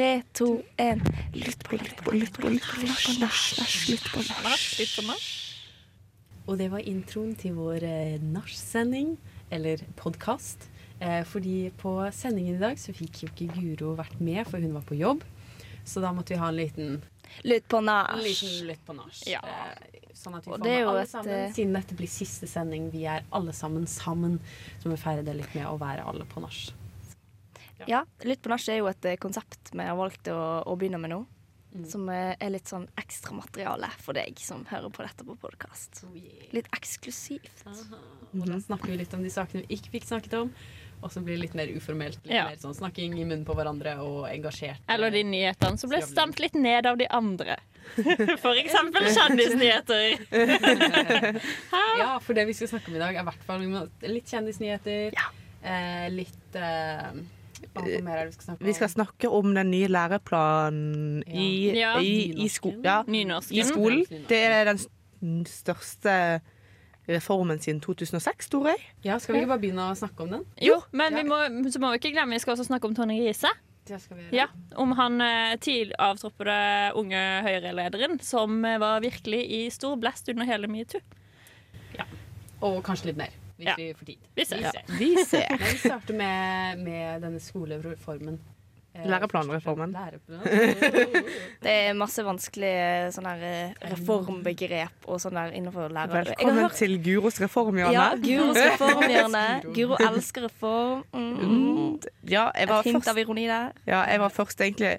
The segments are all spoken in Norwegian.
Tre, to, én. Lytt på, lytt på, lytt på, lytt på lytt på nach. På nach. Og det var introen til vår eh, nachsending, eller podkast. Eh, fordi på sendingen i dag så fikk jo ikke Guro vært med, for hun var på jobb. Så da måtte vi ha en liten, Lytt på en nach. lytt på nach. Ja. Eh, sånn at vi får med alle sammen. Siden dette blir siste sending, vi er alle sammen sammen, så må vi feire det litt med å være alle på nach. Ja, Lytt på nach er jo et eh, konsept vi har valgt å, å begynne med nå. Mm. Som eh, er litt sånn ekstramateriale for deg som hører på dette på podkast. Oh, yeah. Litt eksklusivt. Aha. Og da snakker vi litt om de sakene vi ikke fikk snakket om. Og så blir det litt mer uformelt. Litt Ja. mer sånn snakking i munnen på hverandre og engasjert. Eller de nyhetene som ble stemt litt ned av de andre. For eksempel kjendisnyheter. Ja, for det vi skal snakke om i dag, er i hvert fall litt kjendisnyheter. Eh, litt eh, Hva mer er det vi skal snakke om? Vi skal snakke om den nye læreplanen i, Ja. i, i, sko ja, i skolen. Det er den største reformen siden 2006, tror jeg. Ja, Skal vi ikke bare begynne å snakke om den? Jo, men vi må, så må vi ikke glemme vi skal også snakke om Tonje Riise. Ja, om han eh, tidlig avtroppede unge Høyre-lederen som eh, var virkelig i stor blest under hele metoo. Og kanskje litt mer, hvis Ja. vi får tid. Vi ser. Ja, vi ser. Vi starter med, med denne skolereformen. Eh, Læreplanreformen. Læreplan. Det er masse vanskelige sånne her, eh, reformbegrep og sånn der innenfor lærere. Velkommen hørt- til Guros reformhjørne. Ja, Guros reformhjørne. Guro elsker reform. Mm. Ja, jeg var Et hint først av ironi der. Ja, jeg var først egentlig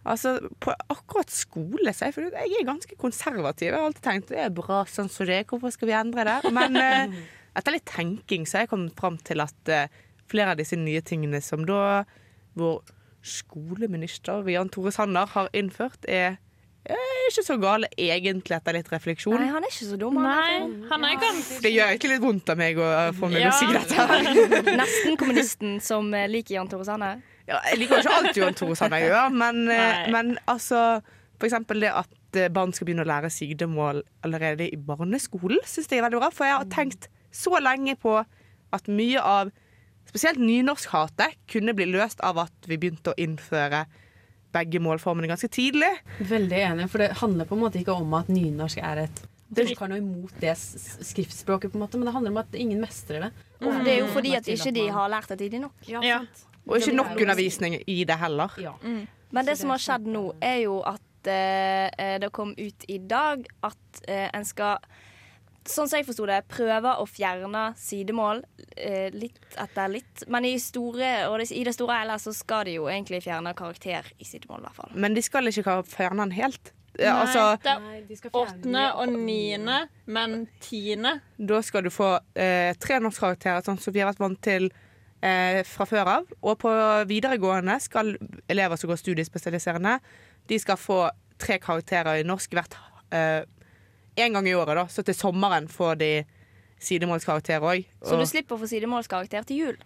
Altså, På akkurat skole så jeg funnet ut jeg er ganske konservativ. Jeg har alltid tenkt det er bra sånn som det er, hvorfor skal vi endre det? Men eh, etter litt tenking så har jeg kommet fram til at eh, flere av disse nye tingene som da vår skoleminister Jan Tore Sanner har innført, er eh, ikke så gale egentlig etter litt refleksjon. Nei, han er ikke så dum. Han Nei, er han er ganske Det gjør egentlig litt vondt av meg å få meg Ja. å si dette. her. nesten kommunisten som eh, liker Jan Tore Sanner. Ja, jeg liker jo ikke alt Jan Tore Sanner gjør, men, men altså For eksempel det at barn skal begynne å lære sidemål allerede i barneskolen, syns jeg er veldig bra. For jeg har tenkt så lenge på at mye av spesielt nynorskhatet kunne bli løst av at vi begynte å innføre begge målformene ganske tidlig. Veldig enig, for det handler på en måte ikke om at nynorsk er et Folk har noe imot det skriftspråket, på en måte, men det handler om at ingen mestrer det. Og det er jo fordi Mm. at ikke de har lært det tidlig nok. Ja, Ja. sant. Og ikke nok er undervisning i det heller. Ja. Men det det som har skjedd nå, er jo at eh, eh, det kom ut i dag at eh, en skal Sånn som jeg forsto det, prøver å fjerne sidemål eh, litt etter litt. Men i, store, og det, i det store eller så skal de jo egentlig fjerne karakter i sidemål, i hvert fall. Men de skal ikke fjerne den helt. Ja, Nei, altså, det er Nei, de skal fjerne åttende og niende, men tiende Da skal du få eh, tre norskkarakterer, sånn som vi har vært vant til eh, fra før av. Og på videregående skal elever som går studiespesialiserende, de skal få tre karakterer i norsk hvert eh, en gang i året. da Så til sommeren får de sidemålskarakter òg. Så du slipper å få sidemålskarakter til jul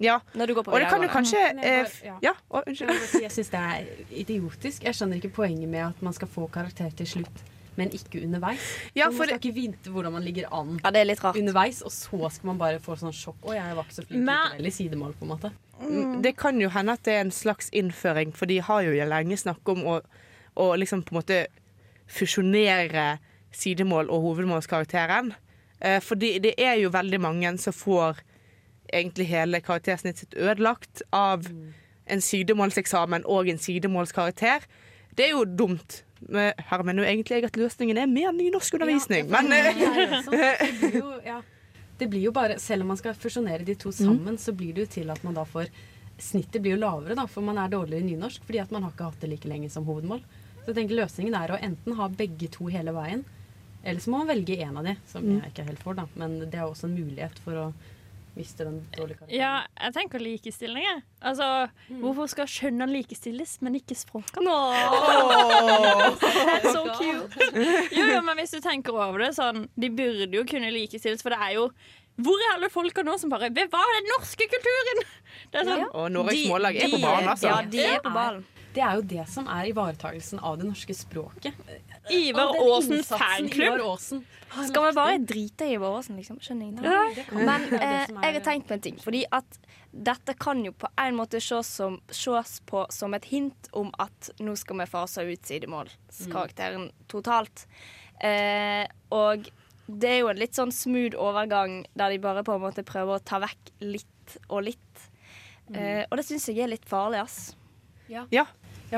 Ja. når du går på Og det kan du kanskje eh, f- ja. Ja, å, Jeg, syns det er idiotisk. Jeg skjønner ikke poenget med at man skal få karakter til slutt, men ikke underveis. Ja, man skal ikke vite hvordan man ligger an Ja, det er litt rart. underveis, og så skal man bare få sånn sjokk. Å, jeg var ikke så flink Men- likevel i sidemål, på en måte. Mm, Det kan jo hende at det er en slags innføring, for de har jo lenge snakket om å, å liksom på en måte fusjonere sidemål og hovedmålskarakteren. Eh, fordi det er jo veldig mange som får egentlig hele karaktersnittet sitt ødelagt av en sidemålseksamen og en sidemålskarakter. Det er jo dumt. Men Her mener jo egentlig jeg at løsningen er mer nynorskundervisning. Ja, Men ja, det, blir jo, ja. det blir jo bare Selv om man skal fusjonere de to sammen, så blir det jo til at man da får Snittet blir jo lavere, da, for man er dårligere i nynorsk fordi at man har ikke hatt det like lenge som hovedmål. Så jeg tenker løsningen er å enten ha begge to hele veien, eller så må man velge én av de, som jeg ikke er helt for, da. Men det er også en mulighet for å miste den dårlige karakteren. Ja, jeg tenker likestilling, jeg. Altså, hvorfor skal skjønnene likestilles, men ikke språkene? Det er så cute. Jo, jo, men hvis du tenker over det sånn De burde jo kunne likestilles, for det er jo Hvor er alle folka nå som bare Bevar den norske kulturen! Det er sånn, Og Norges Mållag er på ballen, altså. Ja, de er på ballen. det er jo det som er ivaretakelsen av det norske språket. Ivar Aasen fanklubb. Ivar Aasen Skal vi bare drite i Våråsen, liksom? Skjønner ingenting. Men eh, jeg har tenkt på en ting. Fordi at dette kan jo på en måte ses, som, ses på som et hint om at nå skal vi fase ut sidemålskarakteren totalt. Eh, og det er jo en litt sånn smooth overgang der de bare på en måte prøver å ta vekk litt og litt. Eh, og det syns jeg er litt farlig, ass. Ja. Ja,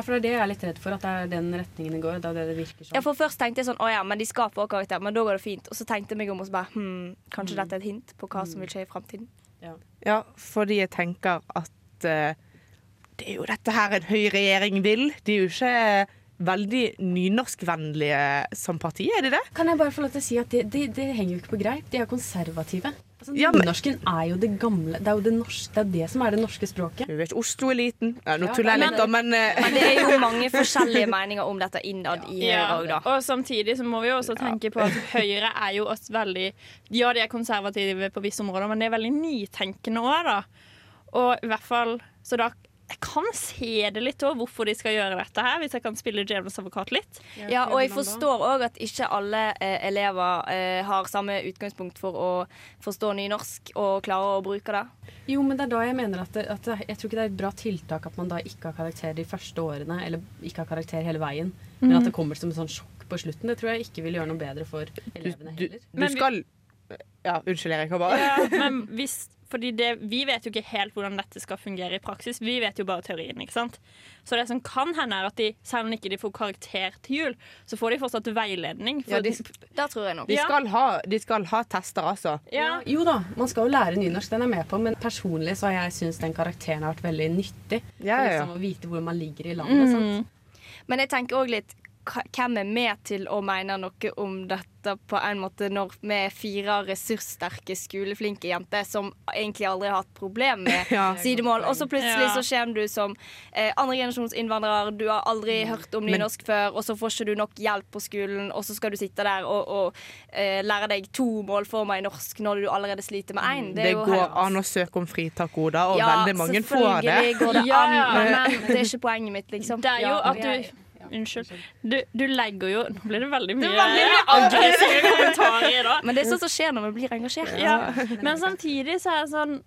for det er det jeg er litt redd for, at det er den retningen det går. Det er det det virker som. Ja, for Først tenkte jeg sånn Å ja, men de skal få karakter, men da går det fint. Og så tenkte jeg meg om og så bare Hm, kanskje dette er et hint på hva som vil skje i framtiden. Ja, fordi jeg tenker at uh, det er jo dette her en høy regjering vil. De er jo ikke veldig nynorskvennlige som parti, er de det? Kan jeg bare få lov til å si at det, det, det henger jo ikke på greip. De er konservative. Altså, Ja, men- Nynorsken er jo det gamle Det er jo det, norske, det, er det som er det norske språket. Du vet, Oslo er liten. Ja, nå Ja, tuller jeg men- litt, da, men eh, Men det er jo mange forskjellige meninger om dette innad i Høyre òg, da. og samtidig så må vi jo også tenke på at Høyre er jo også veldig Ja, de er konservative på visse områder, men de er veldig nytenkende òg, da. Og i hvert fall Så da jeg kan se det litt òg, hvorfor de skal gjøre dette her, hvis jeg kan spille djevelens advokat litt. Ja, og jeg forstår òg at ikke alle eh, elever eh, har samme utgangspunkt for å forstå nynorsk og klare å bruke det. Jo, men det er da jeg mener at, det, at det, jeg tror ikke det er et bra tiltak at man da ikke har karakter de første årene, eller ikke har karakter hele veien, men at det kommer som et sånn sjokk på slutten. Det tror jeg ikke vil gjøre noe bedre for elevene heller. du du, du skal Ja, unnskyld, Erik. Bare. Ja, men hvis fordi det, Vi vet jo ikke helt hvordan dette skal fungere i praksis. Vi vet jo bare teorien. ikke sant? Så det som kan hende, er at de, selv om ikke de får karakter til jul, så får de fortsatt veiledning. For, Ja, de, Det tror jeg nok. de, Ja. skal ha, de skal ha tester, altså. ja, Jo da, man skal jo lære nynorsk, den er med på, men personlig så har jeg syntes den karakteren har vært veldig nyttig. Ja, For ja, For liksom å vite hvor man ligger i landet. sant? Men jeg tenker òg litt hvem er med til å mene noe om dette på en måte når vi er fire ressurssterke, skoleflinke jenter som egentlig aldri har hatt problem med Ja. sidemål, og så plutselig Ja. så kommer du som eh, andregenerasjonsinnvandrer, du har aldri hørt om Men- nynorsk før, og så får ikke du nok hjelp på skolen, og så skal du sitte der og, og eh, lære deg to målformer i norsk når du allerede sliter med én. Det, går an å søke om fritak, Oda, og veldig mange får det. selvfølgelig går det an, men det er ikke poenget mitt, liksom. Det er jo at du Unnskyld. Du, du legger jo Nå blir det veldig mye veldig mye aggressive kommentarer da. Men det er sånt som skjer når vi blir engasjert. Ja. Men samtidig så er det sånn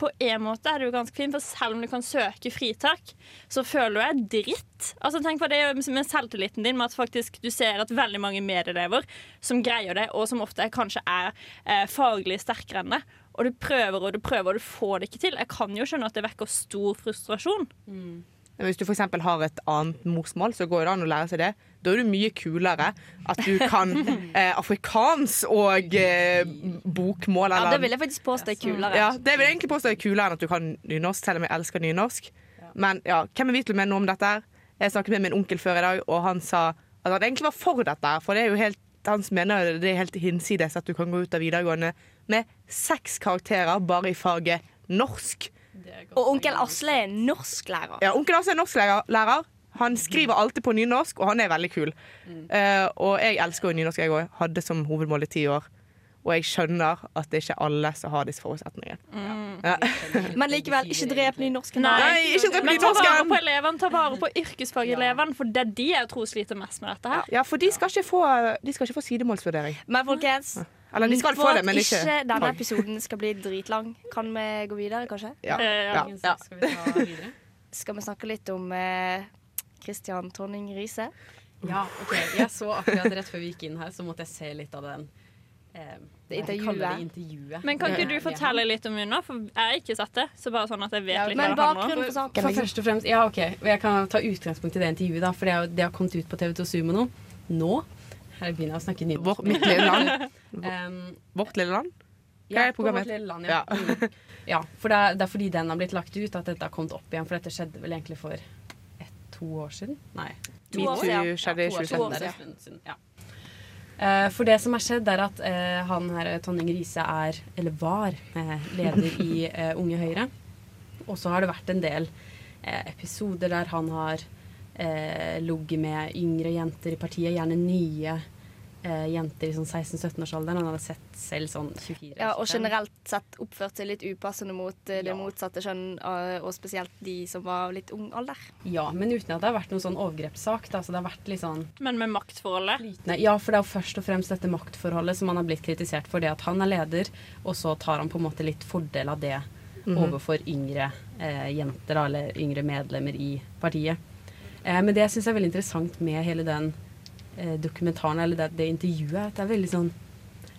på en måte er det jo ganske fint, for selv om du kan søke fritak, så føler du deg dritt. Altså Tenk på det med selvtilliten din, med at faktisk du ser at veldig mange medelever som greier det, og som ofte kanskje er eh, faglig sterkere enn det, og du prøver og du prøver, og du får det ikke til. Jeg kan jo skjønne at det vekker stor frustrasjon. Hvis du f.eks. har et annet morsmål, så går det an å lære seg det. Da er det mye kulere at du kan eh, afrikans og eh, bokmål. Ja, det vil jeg faktisk påstå er kulere. Ja, det vil jeg egentlig påstå er kulere enn at du kan nynorsk, selv om jeg elsker nynorsk. Men ja, hvem er vi til å mene noe om dette? Jeg snakket med min onkel før i dag, og han sa at han egentlig var for dette. For det er jo helt, han mener det er helt hinsides at du kan gå ut av videregående med seks karakterer bare i faget norsk. Og onkel Asle er norsklærer. Ja, onkel Asle er norsklærer. Han skriver alltid på nynorsk, og han er veldig kul. Eh, og jeg elsker jo nynorsk, jeg òg. Hadde som hovedmål i ti år. Og jeg skjønner at det er ikke alle som har disse forutsetningene. Ja. Men likevel, ikke drep nynorsken. Nei. Nei, ikke drep Men ta vare nynorsken! på elevene, ta vare på yrkesfagelevene, for det er de jeg tror sliter mest med dette her. Ja, for de skal ikke få, de skal ikke få sidemålsvurdering. Men folkens, Eller de skal få det, at men ikke ikke denne episoden skal bli dritlang, kan vi gå videre, kanskje? Ja. Eh, Ja. ja. Skal vi videre? Skal vi snakke litt om eh, Christian Tonning Riise? Ja, ok. Jeg så akkurat rett før vi gikk inn her, så måtte jeg se litt av den Det hva jeg kaller intervjuet. det intervjuet. Men kan ikke du fortelle litt om henne, For jeg har ikke sett det. Så bare sånn at jeg vet Ja, litt Men hva det handler om. bakgrunnen for For, saken for liksom. først og fremst, ja ok, Jeg kan ta utgangspunkt i det intervjuet, da, for det, er det har kommet ut på TV2 Sumo nå. Nå. Her begynner jeg å snakke nynorsk. Vår, mitt lille land. Um, Vårt lille land. ja, er på programmet? vårt lille land, Ja. ja. Ja for det er, det er fordi den har blitt lagt ut at dette har kommet opp igjen. For dette skjedde vel egentlig for ett, to år siden? Nei. Metoo skjedde i to år 2017. siden, det en stund siden, ja. Eh, for det som har skjedd, er at eh, han her, Tonning Riise, er, eller var, eh, leder i Unge Høyre. Og så har det vært en del episoder der han har ligget med yngre jenter i partiet, gjerne nye eh, jenter i sånn 16-17-årsalderen. Han hadde sett selv sånn 24 Ja, og generelt sett oppført seg litt upassende mot eh, det Ja. motsatte kjønn, og, og spesielt de som var litt ung alder. Ja, men uten at det har vært noen sånn overgrepssak. Da. Så det har vært litt sånn Men med maktforholdet. flytende. Ja, for det er jo først og fremst dette maktforholdet som han har blitt kritisert for. Det at han er leder, og så tar han på en måte litt fordel av det overfor yngre eh, jenter, da, eller yngre medlemmer i partiet. Eh, men det jeg er veldig interessant med hele den eh, dokumentaren, eller det, det intervjuet, er at det er veldig sånn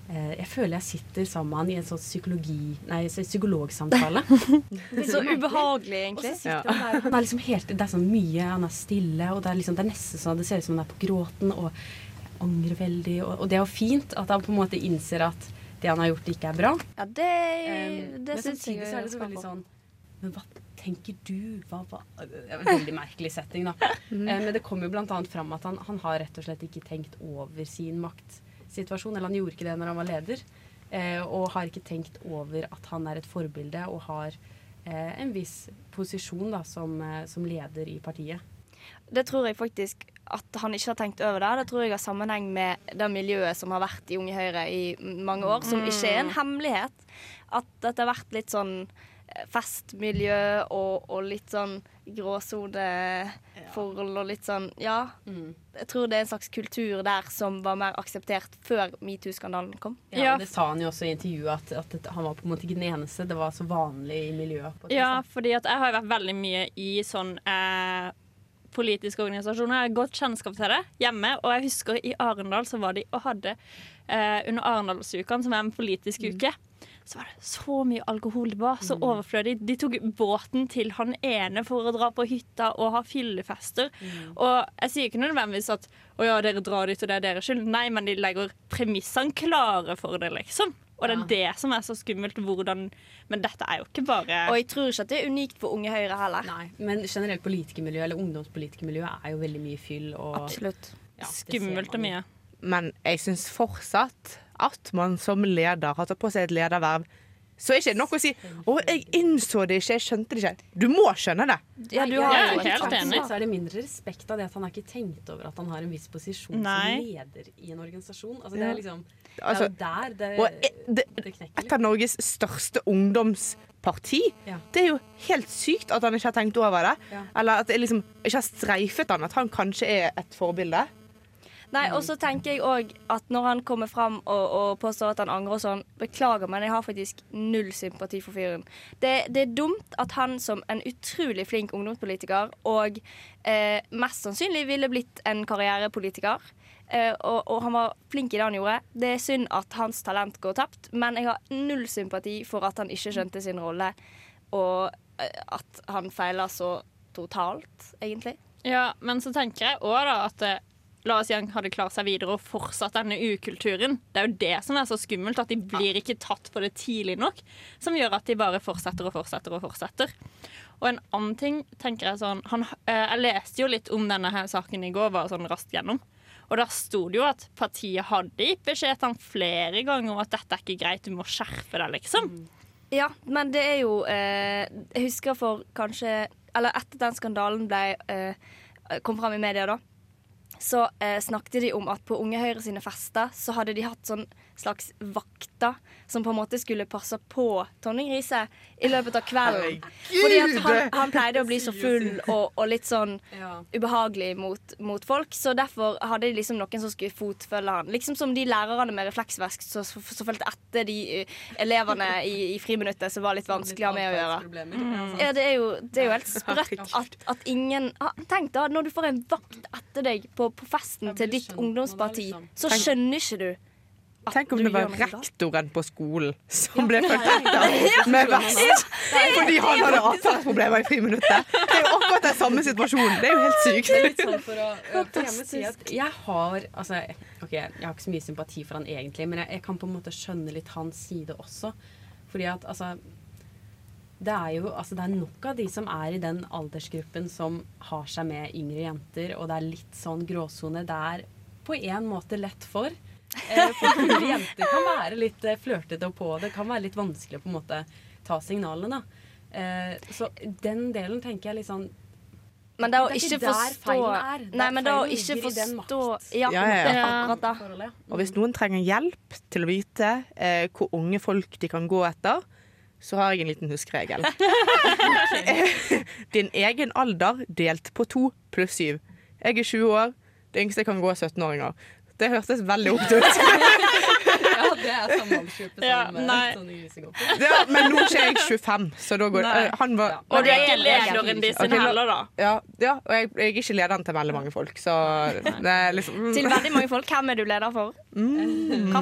eh, Jeg føler jeg sitter sammen med han i en sånn psykologi... Nei, så- psykologsamtale. Så ubehagelig, egentlig. Ja. han der, han er liksom helt, det er sånn mye, han er stille, og det er, liksom, det er nesten sånn, det ser ut som han er på gråten og angrer veldig. Og, og det er jo fint at han på en måte innser at det han har gjort, ikke er bra. Ja, det, Um, det men syns jeg samtidig så er det så veldig sånn Men hva tenker du? Hva, hva? En veldig merkelig setting, da. Mhm. Eh, men det kommer jo annet fram at han, han har rett og slett ikke tenkt over sin maktsituasjon. Eller han gjorde ikke det når han var leder. Eh, og har ikke tenkt over at han er et forbilde og har eh, en viss posisjon da, som, som leder i partiet. Det tror jeg faktisk at han ikke har tenkt over det. Det tror jeg har sammenheng med det miljøet som har vært i Unge Høyre i mange år, som ikke er en hemmelighet. At dette har vært litt sånn festmiljø og, og litt sånn gråsoneforhold og litt sånn Ja. Jeg tror det er en slags kultur der som var mer akseptert før metoo-skandalen kom. Ja, Ja. og Det sa han jo også i intervjuet, at, at han var på en måte ikke den eneste. Det var så vanlig i miljøet. På Ja, fordi at jeg har vært veldig mye i sånn eh, politiske organisasjoner. Jeg har godt kjennskap til det hjemme. Og jeg husker i Arendal så var de og hadde eh, under Arendalsuka, som er en politisk uke, så var det så mye alkohol. Det var så overflødig. De tok båten til han ene for å dra på hytta og ha fyllefester. Og jeg sier ikke nødvendigvis at å ja, dere drar dit, og det er deres skyld. Nei, men de legger premissene klare for det, liksom. Og det er det som er så skummelt. Hvordan Men dette er jo ikke bare Og jeg tror ikke at det er unikt for Unge Høyre heller. Nei, men generelt politikermiljø, eller ungdomspolitikermiljø, er jo veldig mye fyll og Absolutt. ja, skummelt og mye. Men jeg syns fortsatt at man som leder har tatt på seg et lederverv. Så er ikke det nok å si 'Å, jeg innså det ikke, jeg skjønte det ikke'. Du må skjønne det. Ja, du Ja, har jeg er helt enig. Så er det mindre respekt av det at han har ikke tenkt over at han har en viss posisjon Nei. som leder i en organisasjon. Altså, det er liksom det Altså, er jo der det, Og e- det, det knekker et av Norges største ungdomsparti. Ja. Det er jo helt sykt at han ikke har tenkt over det. Ja. Eller at det liksom ikke har streifet han at han kanskje er et forbilde. Nei, og så tenker jeg òg at når han kommer fram og, og påstår at han angrer og sånn, beklager, men jeg har faktisk null sympati for fyren. Det, det er dumt at han som en utrolig flink ungdomspolitiker, og eh, mest sannsynlig ville blitt en karrierepolitiker, eh, og, og han var flink i det han gjorde. Det er synd at hans talent går tapt, men jeg har null sympati for at han ikke skjønte sin rolle, og eh, at han feiler så totalt, egentlig. Ja, men så tenker jeg òg da at eh, La oss si han hadde klart seg videre og fortsatt denne ukulturen. Det er jo det som er så skummelt, at de blir ikke tatt for det tidlig nok. Som gjør at de bare fortsetter og fortsetter og fortsetter. Og en annen ting tenker jeg sånn han, eh, Jeg leste jo litt om denne her saken i går, bare sånn raskt gjennom. Og da sto det jo at partiet hadde gitt beskjed til han flere ganger om at dette er ikke greit, du må skjerpe deg, liksom. Ja, men det er jo eh, Jeg husker for kanskje Eller etter den skandalen ble, eh, kom fram i media, da. Så eh, snakket de om at på Unge Høyre sine fester så hadde de hatt sånn slags vakter som på en måte skulle passe på Tonning Riise i løpet av kvelden. Fordi at han, han pleide å bli så full og, og litt sånn Ja. ubehagelig mot, mot folk, så derfor hadde de liksom noen som skulle fotfølge han. Liksom som de lærerne med refleksvest som fulgte etter de eh, elevene i, i friminuttet som var litt vanskelig å ha med å gjøre. Ja, det er jo, det er jo helt sprøtt at, at ingen Tenk da, når du får en vakt etter deg på, på festen til ditt ungdomsparti, liksom. så skjønner ikke du Tenk om det var rektoren på skolen som ble født etter med vest fordi han hadde atferdsproblemer i friminuttet. Det er jo akkurat den samme situasjonen. Det er jo helt sykt. Det er litt sånn for å for jeg har altså, ok, Jeg har ikke så mye sympati for han egentlig, men jeg, jeg kan på en måte skjønne litt hans side også. Fordi at altså det er jo altså, det er nok av de som er i den aldersgruppen som har seg med yngre jenter, og det er litt sånn gråsone. Det er på en måte lett for. Eh, for fulle jenter kan være litt eh, flørtete og på. Det kan være litt vanskelig å på en måte ta signalene, da. Eh, så den delen tenker jeg litt sånn Men det å er ikke ikke forstå er. Nei, men det å ikke forstå Ja, Ja, ja, er akkurat det. Og hvis noen trenger hjelp til å vite eh, hvor unge folk de kan gå etter, så har jeg en liten huskeregel. Din egen alder delt på to pluss syv. Jeg er 20 år. Det yngste jeg kan gå, er 17-åringer. Det hørtes veldig opp ut. Ja, det er samme aldersgruppe Ja, som eh, nei. Tony Grise går på. Ja, men nå er jeg 25, så da går Nei. Han var Ja. Og du er ikke er lederen Ok, sin heller, da. Ja, ja og jeg, jeg er ikke lederen til veldig mange folk, så det er liksom mm, Til veldig mange folk. Hvem er du leder for? mm,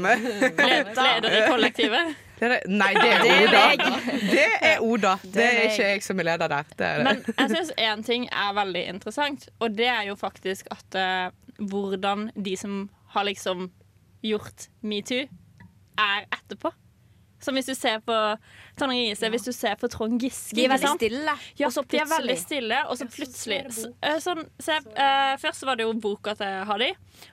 Led- Leder i kollektivet. det er, Nei, det er er Oda. Det er Oda. Det er ikke jeg som er leder der. Det er det. Men jeg syns én ting er veldig interessant, og det er jo faktisk at uh, hvordan de som har liksom gjort metoo, er etterpå. Som hvis du ser på Tonje Riise, hvis du ser på Trond Giske. De er veldig sant? stille. Ja, og så de er veldig stille, og så plutselig så plutselig så, eh, sånn, se, eh, Først var det jo boka til Hadi,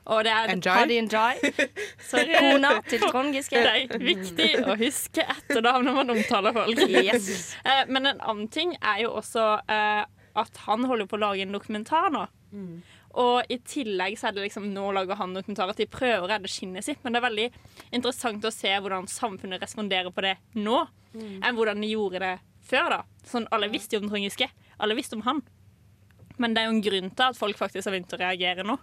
og det er Enjoy. Hadi enjoy. Sorry. kona til Trond Giske. Det er viktig å huske etternavn når man omtaler folk. Yes. Uh, Men en annen ting er jo også uh, at han holder på å lage en dokumentar nå. Og i tillegg så er det liksom nå lager han dokumentar at de prøver å redde skinnet sitt. Men det er veldig interessant å se hvordan samfunnet responderer på det nå, enn hvordan de gjorde det før. da. Sånn, Alle visste jo om Trond Giske. Alle visste om han. Men det er jo en grunn til at folk faktisk har begynt å reagere nå.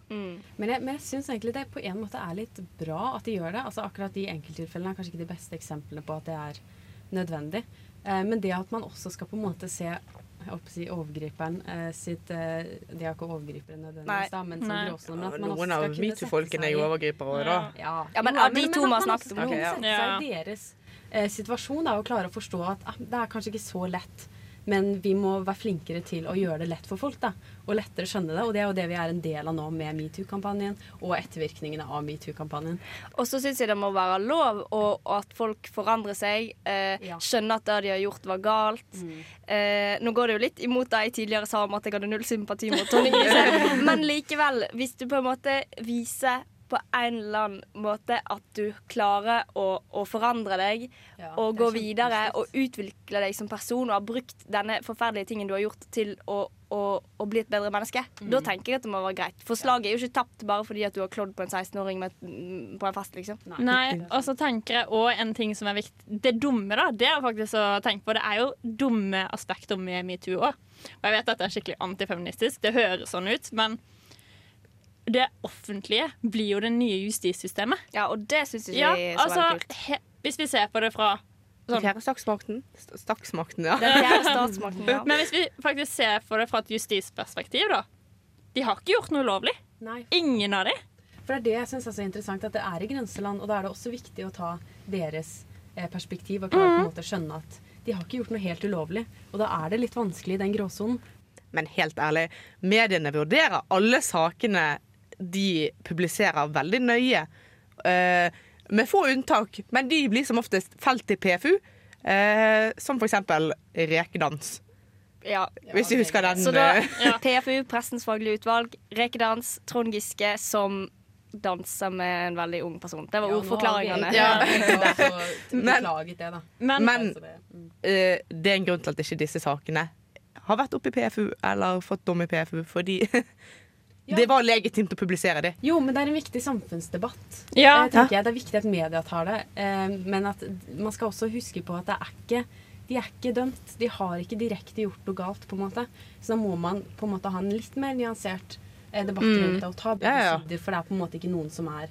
Men jeg, men jeg syns egentlig det på en måte er litt bra at de gjør det. Altså Akkurat de enkelttilfellene er kanskje ikke de beste eksemplene på at det er nødvendig. Eh, men det at man også skal på en måte se si overgriperen eh, sitt eh, De er ikke overgripere nødvendigvis, da, men som Nei. gråsone. men at man også Noen skal av metoo-folkene er jo overgripere òg, da. Ja, Ja, men av de to men vi har snakket om Okay. Ja. seg i deres eh, situasjon er å klare å forstå at ah, det er kanskje ikke så lett, men vi må være flinkere til å gjøre det lett for folk. da, Og lettere skjønne det. Og det er jo det vi er en del av nå med metoo-kampanjen og ettervirkningene av metoo-kampanjen. Og så syns jeg det må være lov og, og at folk forandrer seg. Eh, Ja. Skjønner at det de har gjort, var galt. Eh, nå går det jo litt imot det jeg tidligere sa om at jeg hadde null sympati mot Tonje Grise. Men likevel, hvis du på en måte viser på en eller annen måte at du klarer å, å forandre deg Ja, og gå videre og utvikle deg som person og har brukt denne forferdelige tingen du har gjort til å, å, å bli et bedre menneske, da tenker jeg at det må være greit. For slaget er jo ikke tapt bare fordi at du har klådd på en 16-åring mm, på en fest, liksom. Nei, og så tenker jeg også en ting som er viktig Det dumme, da, det er faktisk å tenke på. Det er jo dumme aspekter med metoo òg. Og jeg vet at det er skikkelig antifeministisk, det høres sånn ut, men det offentlige blir jo det nye justissystemet. Ja, og det syns ikke Ja, vi er så altså, veldig kult. he, hvis vi ser på det fra Den sånn fjerde statsmakten. St- Statsmakten, ja. Den fjerde statsmakten, ja. Men hvis vi faktisk ser på det fra et justisperspektiv, da. De har ikke gjort noe ulovlig. Ingen av de. For det er det jeg syns er så interessant, at det er i grenseland, og da er det også viktig å ta deres eh, perspektiv og klare på en måte å skjønne at de har ikke gjort noe helt ulovlig. Og da er det litt vanskelig i den gråsonen. Men helt ærlig, mediene vurderer alle sakene de publiserer veldig nøye. Uh, med få unntak, men de blir som oftest felt i PFU. uh, som for eksempel rekedans. ja. Hvis du husker den. Så da eh, Ja. PFU, Pressens faglige utvalg, rekedans, Trond Giske som danser med en veldig ung person. Det var Ja, ordforklaringene. Ja. altså Men-. Men, Men Så det, mm. eh, det er en grunn til at ikke disse sakene har vært oppe i PFU eller fått dom i PFU, fordi Ja. det var legitimt å publisere det. Jo, men det er en viktig samfunnsdebatt. Ja. Eh, tenker jeg. Det er viktig at media tar det. Eh, men at man skal også huske på at det er ikke de er ikke dømt. De har ikke direkte gjort noe galt. på en måte. Så da må man på en måte ha en litt mer nyansert eh, debatt rundt det og ta begge Ja, ja. sider, for det er på en måte ikke noen som er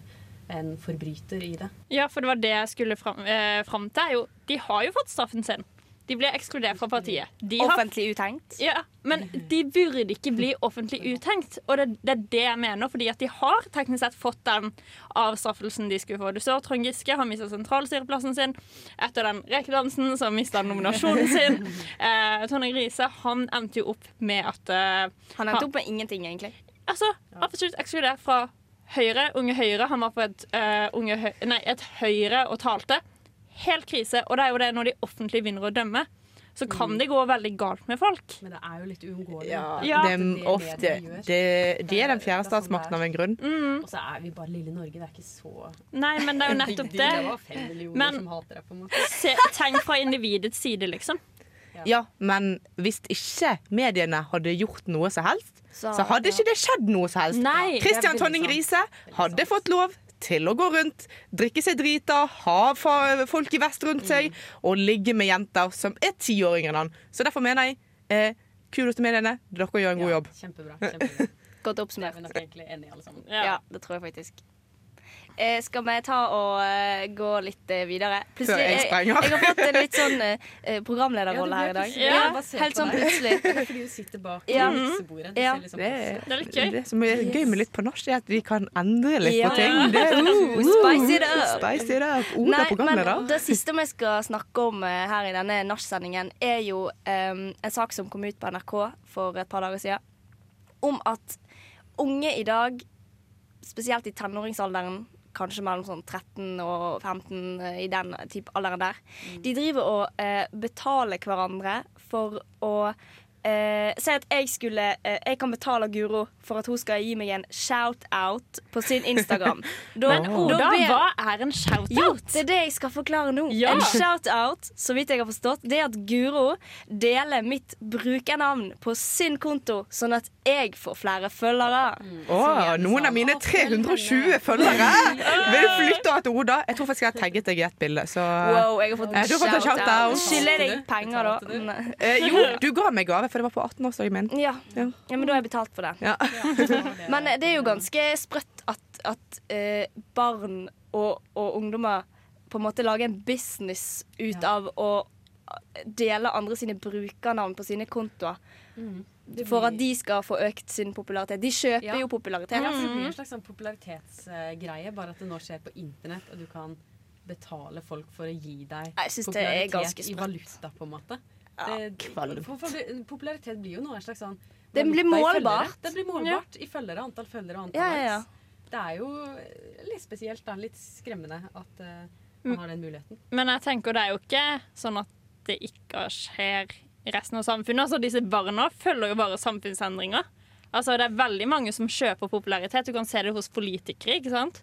en forbryter i det. Ja, for det var det jeg skulle fram, eh, fram til. Jo, de har jo fått straffen sin. De ble ekskludert fra partiet. De har, Offentlig uthengt. ja, men de burde ikke bli offentlig uthengt. Og det, det er det jeg mener, fordi at de har teknisk sett fått den avstraffelsen de skulle få. Du ser Trond Giske har mista sentralstyreplassen sin etter den rekedansen, så mista han nominasjonen sin. Eh, Tonje Grise han endte jo opp med at eh, Han endte opp med ingenting, egentlig. Altså, absolutt ekskludert fra Høyre. Unge Høyre. Han var på et, uh, unge høy, nei, et Høyre og talte. Helt krise. Og det er jo det når de offentlig vinner å dømme, så kan det gå veldig galt med folk. Men det er jo litt uunngåelig. Ja, Det Ja. det det ofte det, De er den fjerde er sånn statsmakten av en grunn. Mm. Og så er vi bare lille Norge. Det er ikke så Nei, men det er jo nettopp Det det. var fem millioner Men- som hater deg, på en måte. Se, tenk fra individets side, liksom. Ja, men hvis ikke mediene hadde gjort noe som helst, Så- så hadde ikke det skjedd noe som helst. Nei. Christian Det veldig Tonning. Riise hadde fått lov til å gå rundt, drikke seg drita, ha folk i vest rundt seg Mm. og ligge med jenter som er ti år yngre enn han. Så derfor mener jeg eh, kudos til mediene. Dere gjør en god Ja, jobb. Kjempebra. kjempebra. Godt Det er vi nok egentlig enige alle sammen. Ja, det tror jeg faktisk. Eh, skal vi ta og eh, gå litt eh, videre? Før jeg jeg, sprenger. jeg har fått en litt sånn eh, programlederrolle her i dag. Ja, helt sånn plutselig. Det er fordi du sitter bak Ja. miksebordet. Ja. Det, Det er litt gøy. det som er gøy med litt på norsk, er at vi kan endre litt Ja. på ting. Det, uh, uh, Spice it up. Spice it up. Oda Nei, programleder. men det siste vi skal snakke om eh, her i denne nachsendingen, er jo um, en sak som kom ut på NRK for et par dager siden, om at unge i dag, spesielt i tenåringsalderen, kanskje mellom sånn 13 og 15, eh, i den type alderen der, de driver og eh, betaler hverandre for å eh, Si at jeg skulle eh, Jeg kan betale Guro for at hun skal gi meg en shout-out på sin Instagram. Da, Men da Oda, ber- hva er en jo, shout-out? det er det jeg skal forklare nå. Ja. En shout-out, så vidt jeg har forstått, det er at Guro deler mitt brukernavn på sin konto, sånn at jeg får flere følgere. Å, noen av mine 320 følgere vil du flytte av til Oda. Jeg tror faktisk jeg har tagget deg i et bilde. Så Wow, jeg har fått Eh, en shout-out. shout-out. Skylder jeg penger, da? Eh, Jo, du ga meg gave, for det var på 18-årsdagen min. Ja. Ja. men da har jeg betalt for det. Ja. Men eh, det er jo ganske sprøtt at, at eh, barn og, og ungdommer på en måte lager en business ut av å dele andre sine brukernavn på sine kontoer. Det For at de skal få økt sin popularitet. De kjøper Ja. jo popularitet. Ja, for det blir en slags sånn popularitetsgreie, bare at det nå skjer på internett, og du kan betale folk for å gi deg Jeg synes det er ganske i valuta, på en måte. Ja, Det- popularitet blir jo noe en slags sånn Det blir målbart. Det blir målbart i følgere, antall følgere og antall Ja, ja, ja. Det er jo litt spesielt, da. Litt skremmende at uh, man har den muligheten. Men jeg tenker det er jo ikke sånn at det ikke skjer resten av samfunnet. Altså Disse barna følger jo bare samfunnsendringer. Altså Det er veldig mange som kjøper popularitet. Du kan se det hos politikere. ikke sant?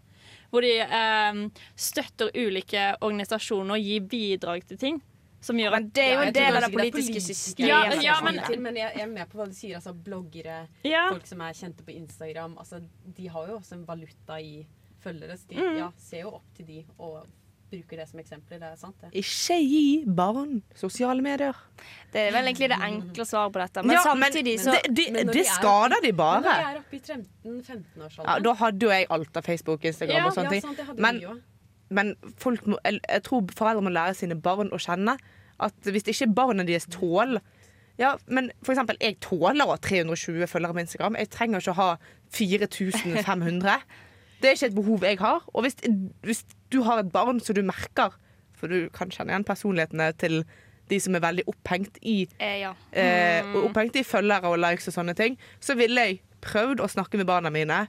Hvor de eh, støtter ulike organisasjoner og gir bidrag til ting. Som gjør at Men det er jo en del av det politiske systemet. Ja, ja, men- men jeg, jeg er med på hva du sier. Altså bloggere, Ja. folk som er kjente på Instagram. Altså, de har jo også en valuta i følgere. Så de Mm. ja, ser jo opp til de og bruker det som eksempler. Det er sant, det. Ikke gi barn sosiale medier. Det er vel egentlig det enkle svaret på dette. Men Ja, samtidig så det, de, Men de er skader de Men bare. når de er oppe i 13-15-årsalderen Ja, da hadde jo jeg alt av Facebook, Instagram Ja, og sånne ja, ting. hadde Men, men folk må, jeg, jeg tror foreldre må lære sine barn å kjenne at hvis ikke barna deres tåler ja, men for eksempel, Jeg tåler å ha 320 følgere på Instagram. Jeg trenger ikke å ha 4500. Det er ikke et behov jeg har. Og hvis, hvis du har et barn som du merker For du kan kjenne igjen personlighetene til de som er veldig opphengt i eh, ja. eh, opphengt i følgere og likes og sånne ting, så ville jeg prøvd å snakke med barna mine.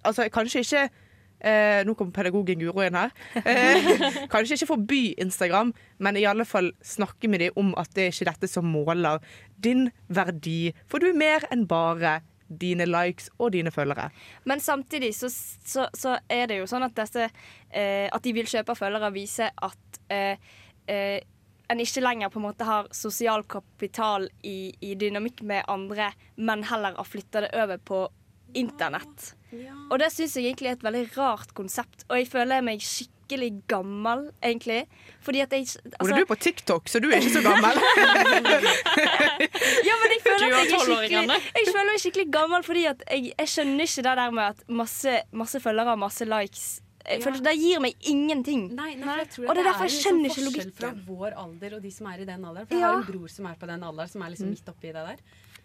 Altså, kanskje ikke eh, Nå kommer pedagogen Guro inn her. Eh, kanskje ikke forby Instagram, men i alle fall snakke med dem om at det er ikke dette som måler din verdi. For du er mer enn bare dine likes og dine følgere. Men samtidig så, så, så er det jo sånn at disse eh, At de vil kjøpe følgere, viser at eh, eh, en ikke lenger på en måte har sosial kapital i, i dynamikk med andre, men heller har flytta det over på internett. Og det syns jeg egentlig er et veldig rart konsept, og jeg føler meg skikkelig gammel, egentlig. Fordi at jeg Ole, altså, du er på TikTok, så du er ikke så gammel. Ja, men jeg føler at jeg er skikkelig, jeg føler meg skikkelig gammel fordi at jeg, jeg skjønner ikke det der med at masse, masse følgere og masse likes jeg føler, Det gir meg ingenting. Nei, nei, tror Og det er derfor jeg skjønner ikke forskjell fra vår alder og de som er i den alderen. For jeg Ja. har en bror som er på den alderen, som er liksom midt oppi det der.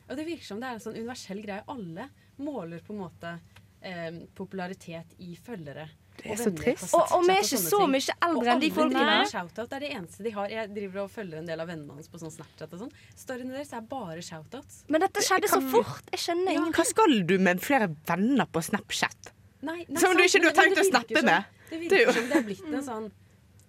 Og det virker som det er en sånn universell greie. Alle måler på en måte eh, popularitet i følgere. Det er så trist. Og, og vi er ikke så mye eldre enn de folkene. driver shoutout. Er det eneste de har. Jeg driver og følger en del av vennene hans på sånn Snapchat og sånn. Storyene deres er bare shoutouts. Men dette skjedde så fort. Jeg skjønner Ja. ingenting. Hva skal du med flere venner på Snapchat? Nei, nei, Som du ikke du har tenkt å snappe med. Det er virker som det er blitt en sånn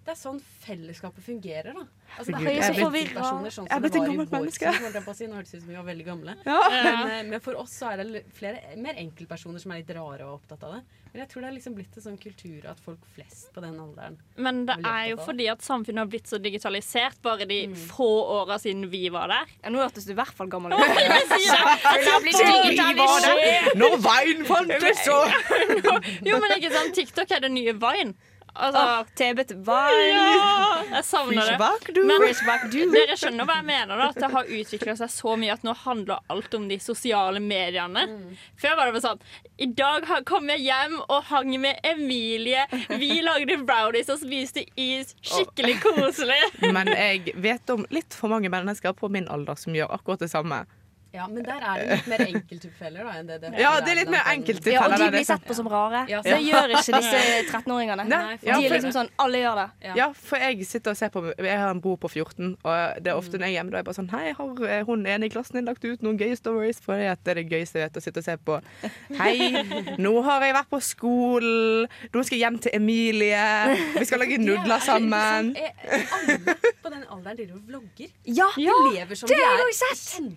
det er sånn fellesskapet fungerer, da. Altså, det er jeg så forvirra. sånn Jeg er blitt et gammel gammelt menneske. si. Nå hørtes det ut som vi var veldig gamle. Ja. Men, eh, men for oss så er det flere, mer enkeltpersoner som er litt rare og opptatt av det. Men jeg tror det er liksom blitt en sånn kultur at folk flest på den alderen Men det er jo fordi at samfunnet har blitt så digitalisert bare de få åra siden vi var der. Ja, nå hørtes du i hvert fall gammel ut. Når Vine fantes, så Jo, men ikke sant, TikTok er det nye Vine. Altså, oh, TB til ja, jeg savner det. Men dere skjønner hva jeg mener da At det har utviklet seg så mye At nå handler alt om de sosiale mediene. Før var det bare sånn I dag kom jeg hjem og hang med Emilie. Vi lagde brownies og spiste is. Skikkelig koselig. Men jeg vet om litt for mange mennesker på min alder som gjør akkurat det samme. Ja, men der er det litt mer enkelttilfeller da enn det det Ja, det er litt mer enkelttilfeller. Ja, og de blir sett på som rare. Ja, Det gjør ikke disse 13-åringene. Nei, Nei, for- De er liksom sånn Alle gjør det. Ja. Ja, for jeg sitter og ser på Jeg har en bror på 14, og det er ofte når jeg er hjemme, da er jeg bare sånn Hei, har eh, hun ene i klassen din lagt ut noen gøye stories? For det er det gøyeste jeg vet, å sitte og se på. Hei, nå har jeg vært på skolen. Nå skal jeg hjem til Emilie. Vi skal lage nudler sammen. Interessant. Eh, Alle på den alderen driver og vlogger. Ja! De lever som det de har er jeg sett.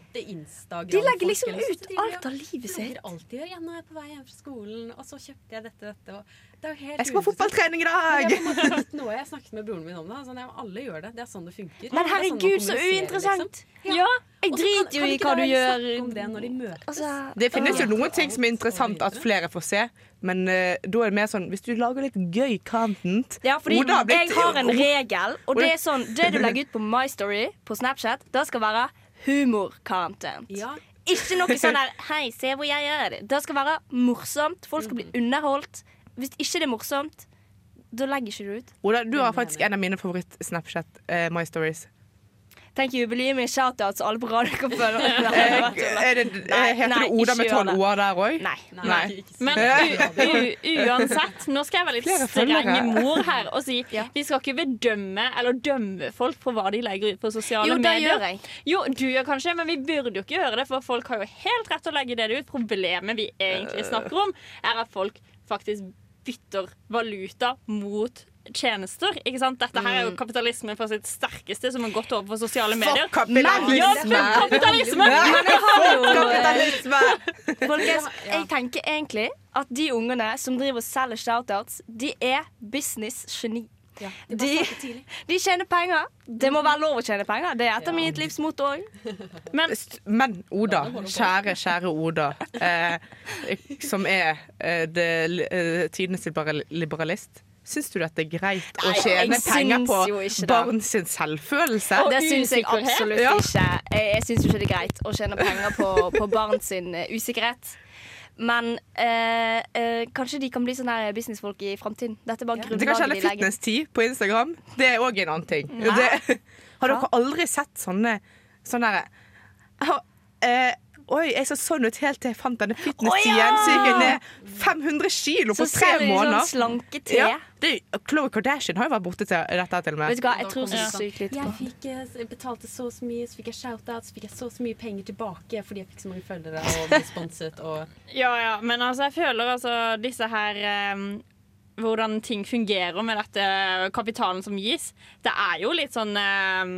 Instagram De legger liksom ut alt av livet sitt. gjør. Ja, nå er jeg på vei hjem fra skolen, og så kjøpte jeg dette, dette. Og det er helt Jeg skal på fotballtrening i dag! en noe jeg snakket med broren min om det. Sånn, ja, alle gjør det. Det er sånn det funker. Men sånn herregud, så uinteressant. liksom. Ja, Jeg driter jo i hva du gjør. det når de møtes. Altså, Det finnes jo noen ting som er interessant at flere får se, men uh, da er det mer sånn Hvis du lager litt gøy content Ja, fordi har blitt- jeg har en regel, og det er sånn Det du legger ut på My Story på Snapchat, det skal være humor-content. Ja, Ikke noe sånn der 'hei, se hvor jeg gjør det'. Det skal være morsomt. Folk skal bli underholdt. Hvis ikke det er morsomt, da legger ikke du ut. Oda, du har faktisk en av mine favoritt-Snapchat eh, My Stories. Tenk gi meg shoutouts alle på radio kan følge heter du det Oda med tolv o-er der òg? Nei. nei, Nei. Men u u uansett, nå skal jeg være litt streng mor her og si Ja. vi skal ikke bedømme eller dømme folk på hva de legger ut på sosiale Jo, det gjør jeg. Jo, du gjør kanskje, men vi burde jo ikke gjøre det, for folk har jo helt rett til å legge det ut. Problemet vi egentlig snakker om, er at folk faktisk bytter valuta mot tjenester. Ikke sant? Dette her er jo kapitalisme på sitt sterkeste, som har gått over på sosiale medier. Fuck Ja, kapitalisme! fuck kapitalisme! Kapitalisme! Folkens, jeg tenker egentlig at de ungene som driver og selger shoutouts, de er business-geni. Ja, de De, tjener penger. Det må være lov å tjene penger. Det er et av mitt livs motto òg. Men Men Oda, kjære, kjære Oda, eh, som er eh, det, eh, tidenes liberalist. Syns du at det er greit å tjene penger på barn sin selvfølelse? Og Det syns jeg absolutt Ja. ikke. Jeg, jeg syns ikke det er greit å tjene penger på, på barn sin eh, usikkerhet. Men eh, eh, kanskje de kan bli sånne her businessfolk i framtiden. Dette er bare Ja. Det kan grunnlaget kjenne fitness-tid på Instagram. Det er òg en annen ting. Det, har dere aldri sett sånne sånne derre «Å, eh, Oi, jeg så sånn ut helt til jeg fant denne fitness-tiden. Oh, ja! Så gikk jeg ned 500 kilo på Så tre ser de måneder. sånn slanke te. Ja, det, Khloe Kardashian har jo vært borte til dette til og med. Vet du hva, jeg tror så sykt lite Jeg fikk, eh, jeg betalte så så mye, så fikk jeg shoutouts, så fikk jeg så så mye penger tilbake fordi jeg fikk så mange følgere og ble sponset og Ja, ja, men altså, jeg føler altså disse her um, Hvordan ting fungerer med dette kapitalen som gis. Det er jo litt sånn eh,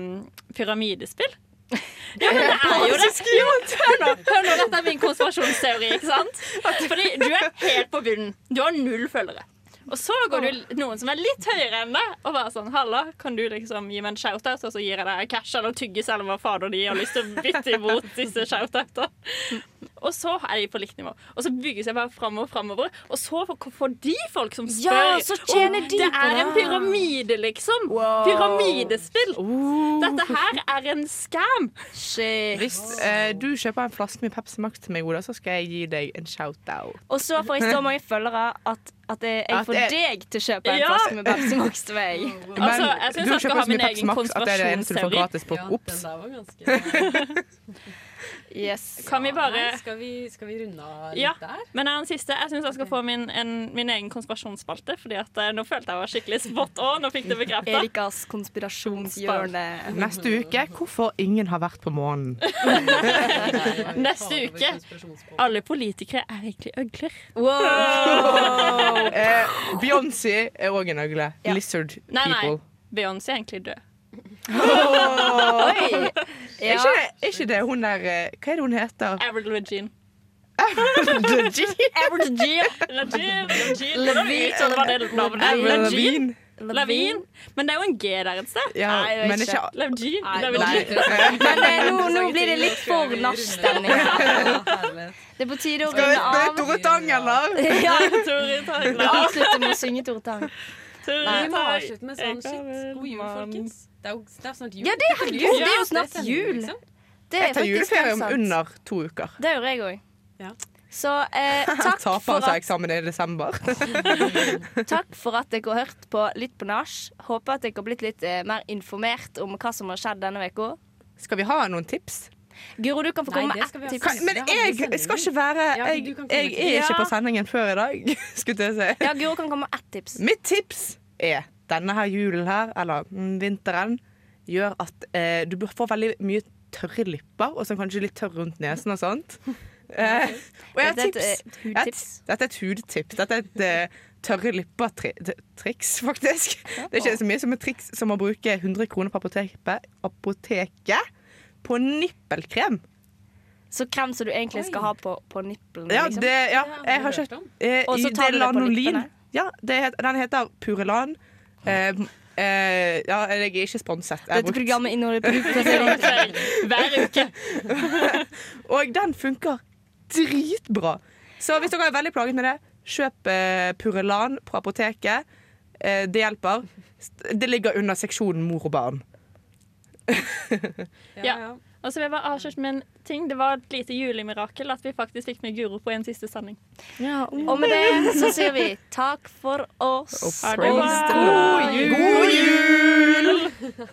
pyramidespill. Ja, men det er jo det. Jo, hør nå, hør nå, dette er min konspirasjonsteori. ikke sant? Fordi du er helt på bunnen. Du har null følgere. Og så går du noen som er litt høyere enn deg, og bare sånn Halla, kan du liksom gi meg en shoutout, og så gir jeg deg cash eller tyggis eller hva fader de har lyst til å bytte imot disse shoutoutene. Og så er de på likt nivå. Og så bygges jeg bare framover, framover. Og så får de folk som spør. Ja, så tjener de det er en pyramide, liksom. Wow. Pyramidespill. Oh. Dette her er en scam. Shit. Hvis eh, du kjøper en flaske med Pepsi Max til meg, Oda, så skal jeg gi deg en shout-out. Og så får jeg så mange følgere at, at jeg, jeg At får jeg... deg til å kjøpe en Ja. flaske med Pepsi Max til meg. Men Altså, jeg syns du jeg skal ha min egen konspirasjonsteori. at det er det eneste du får gratis på Ja, Ops. Yes. Kan vi bare Nei, skal, vi, skal vi runde av litt Ja. der? Men er den siste. Jeg syns jeg skal få min, en, min egen konspirasjonsspalte. Fordi at eh, nå følte jeg var skikkelig spot on og fikk det bekrefta. Erikas konspirasjonshjørne. Neste uke hvorfor ingen har vært på månen. Neste uke. Alle politikere er egentlig øgler. Wow! Eh, Beyoncé er òg en øgle. Ja. Lizard Nei, nei. Beyoncé er egentlig død. Oi! Er, ikke det, er ikke det hun der eh, Hva er det hun heter? Avril Regine. Avril Regine. Lavigne. Men det er jo en G der et sted. Ja, Nei, jeg vet ikke. Lavigne. Men eh, nå, nå blir det litt for nachstemning. Det er på tide å Skal vi runde spille. Tore Tang, eller? Ja, Tore Tang. Avslutte med å synge Tore Tang. Vi må avslutte med sånn shit. God jul, folkens. Det er det er snart jul. Ja, det er, det er jo snart er jul. liksom. Det er Jeg tar juleferie om under to uker. Det gjør jeg òg. Ja. Så eh, takk, Taper for altså at, eksamen i desember. takk for at dere har hørt på Litt på nach. Håper at dere har blitt litt eh, mer informert om hva som har skjedd denne uka. Skal vi ha noen tips? Guro, du kan få komme med ett tips. Kan, men jeg skal ikke være Jeg, jeg er ikke på sendingen før i dag, skulle jeg si. Ja, Guro kan komme med ett tips. Mitt tips er denne her julen her, eller mm, vinteren, gjør at eh, du får veldig mye tørre lipper, og så kanskje litt tørr rundt nesen og sånt. Eh, og jeg har tips. et, hudtips. et- Dette er et hudtips. Dette er et eh, tørre lipper-triks, faktisk. Det er ikke så mye som et triks som å bruke 100 kroner på apoteket, apoteket på nippelkrem. Så krem som du egentlig skal Oi. ha på, på nippelen? Ja, liksom. det, ja, jeg har kjøpt eh, Og så tar du det på lanolin. Ja, det den heter Purelan. Eh, eh, ja, jeg er ikke sponset. Jeg har Dette brukt- programmet inneholder produktplassering. Hver uke. Og den funker dritbra. Så hvis dere er veldig plaget med det, kjøp eh, Purelan på apoteket. Eh, det hjelper. Det ligger under seksjonen mor og barn. Ja, Ja. Og så vil jeg bare avslutte med en ting. Det var et lite julemirakel at vi faktisk fikk med Guro på en siste sending. Ja. Og med det så sier vi takk for oss. Og god jul! God jul!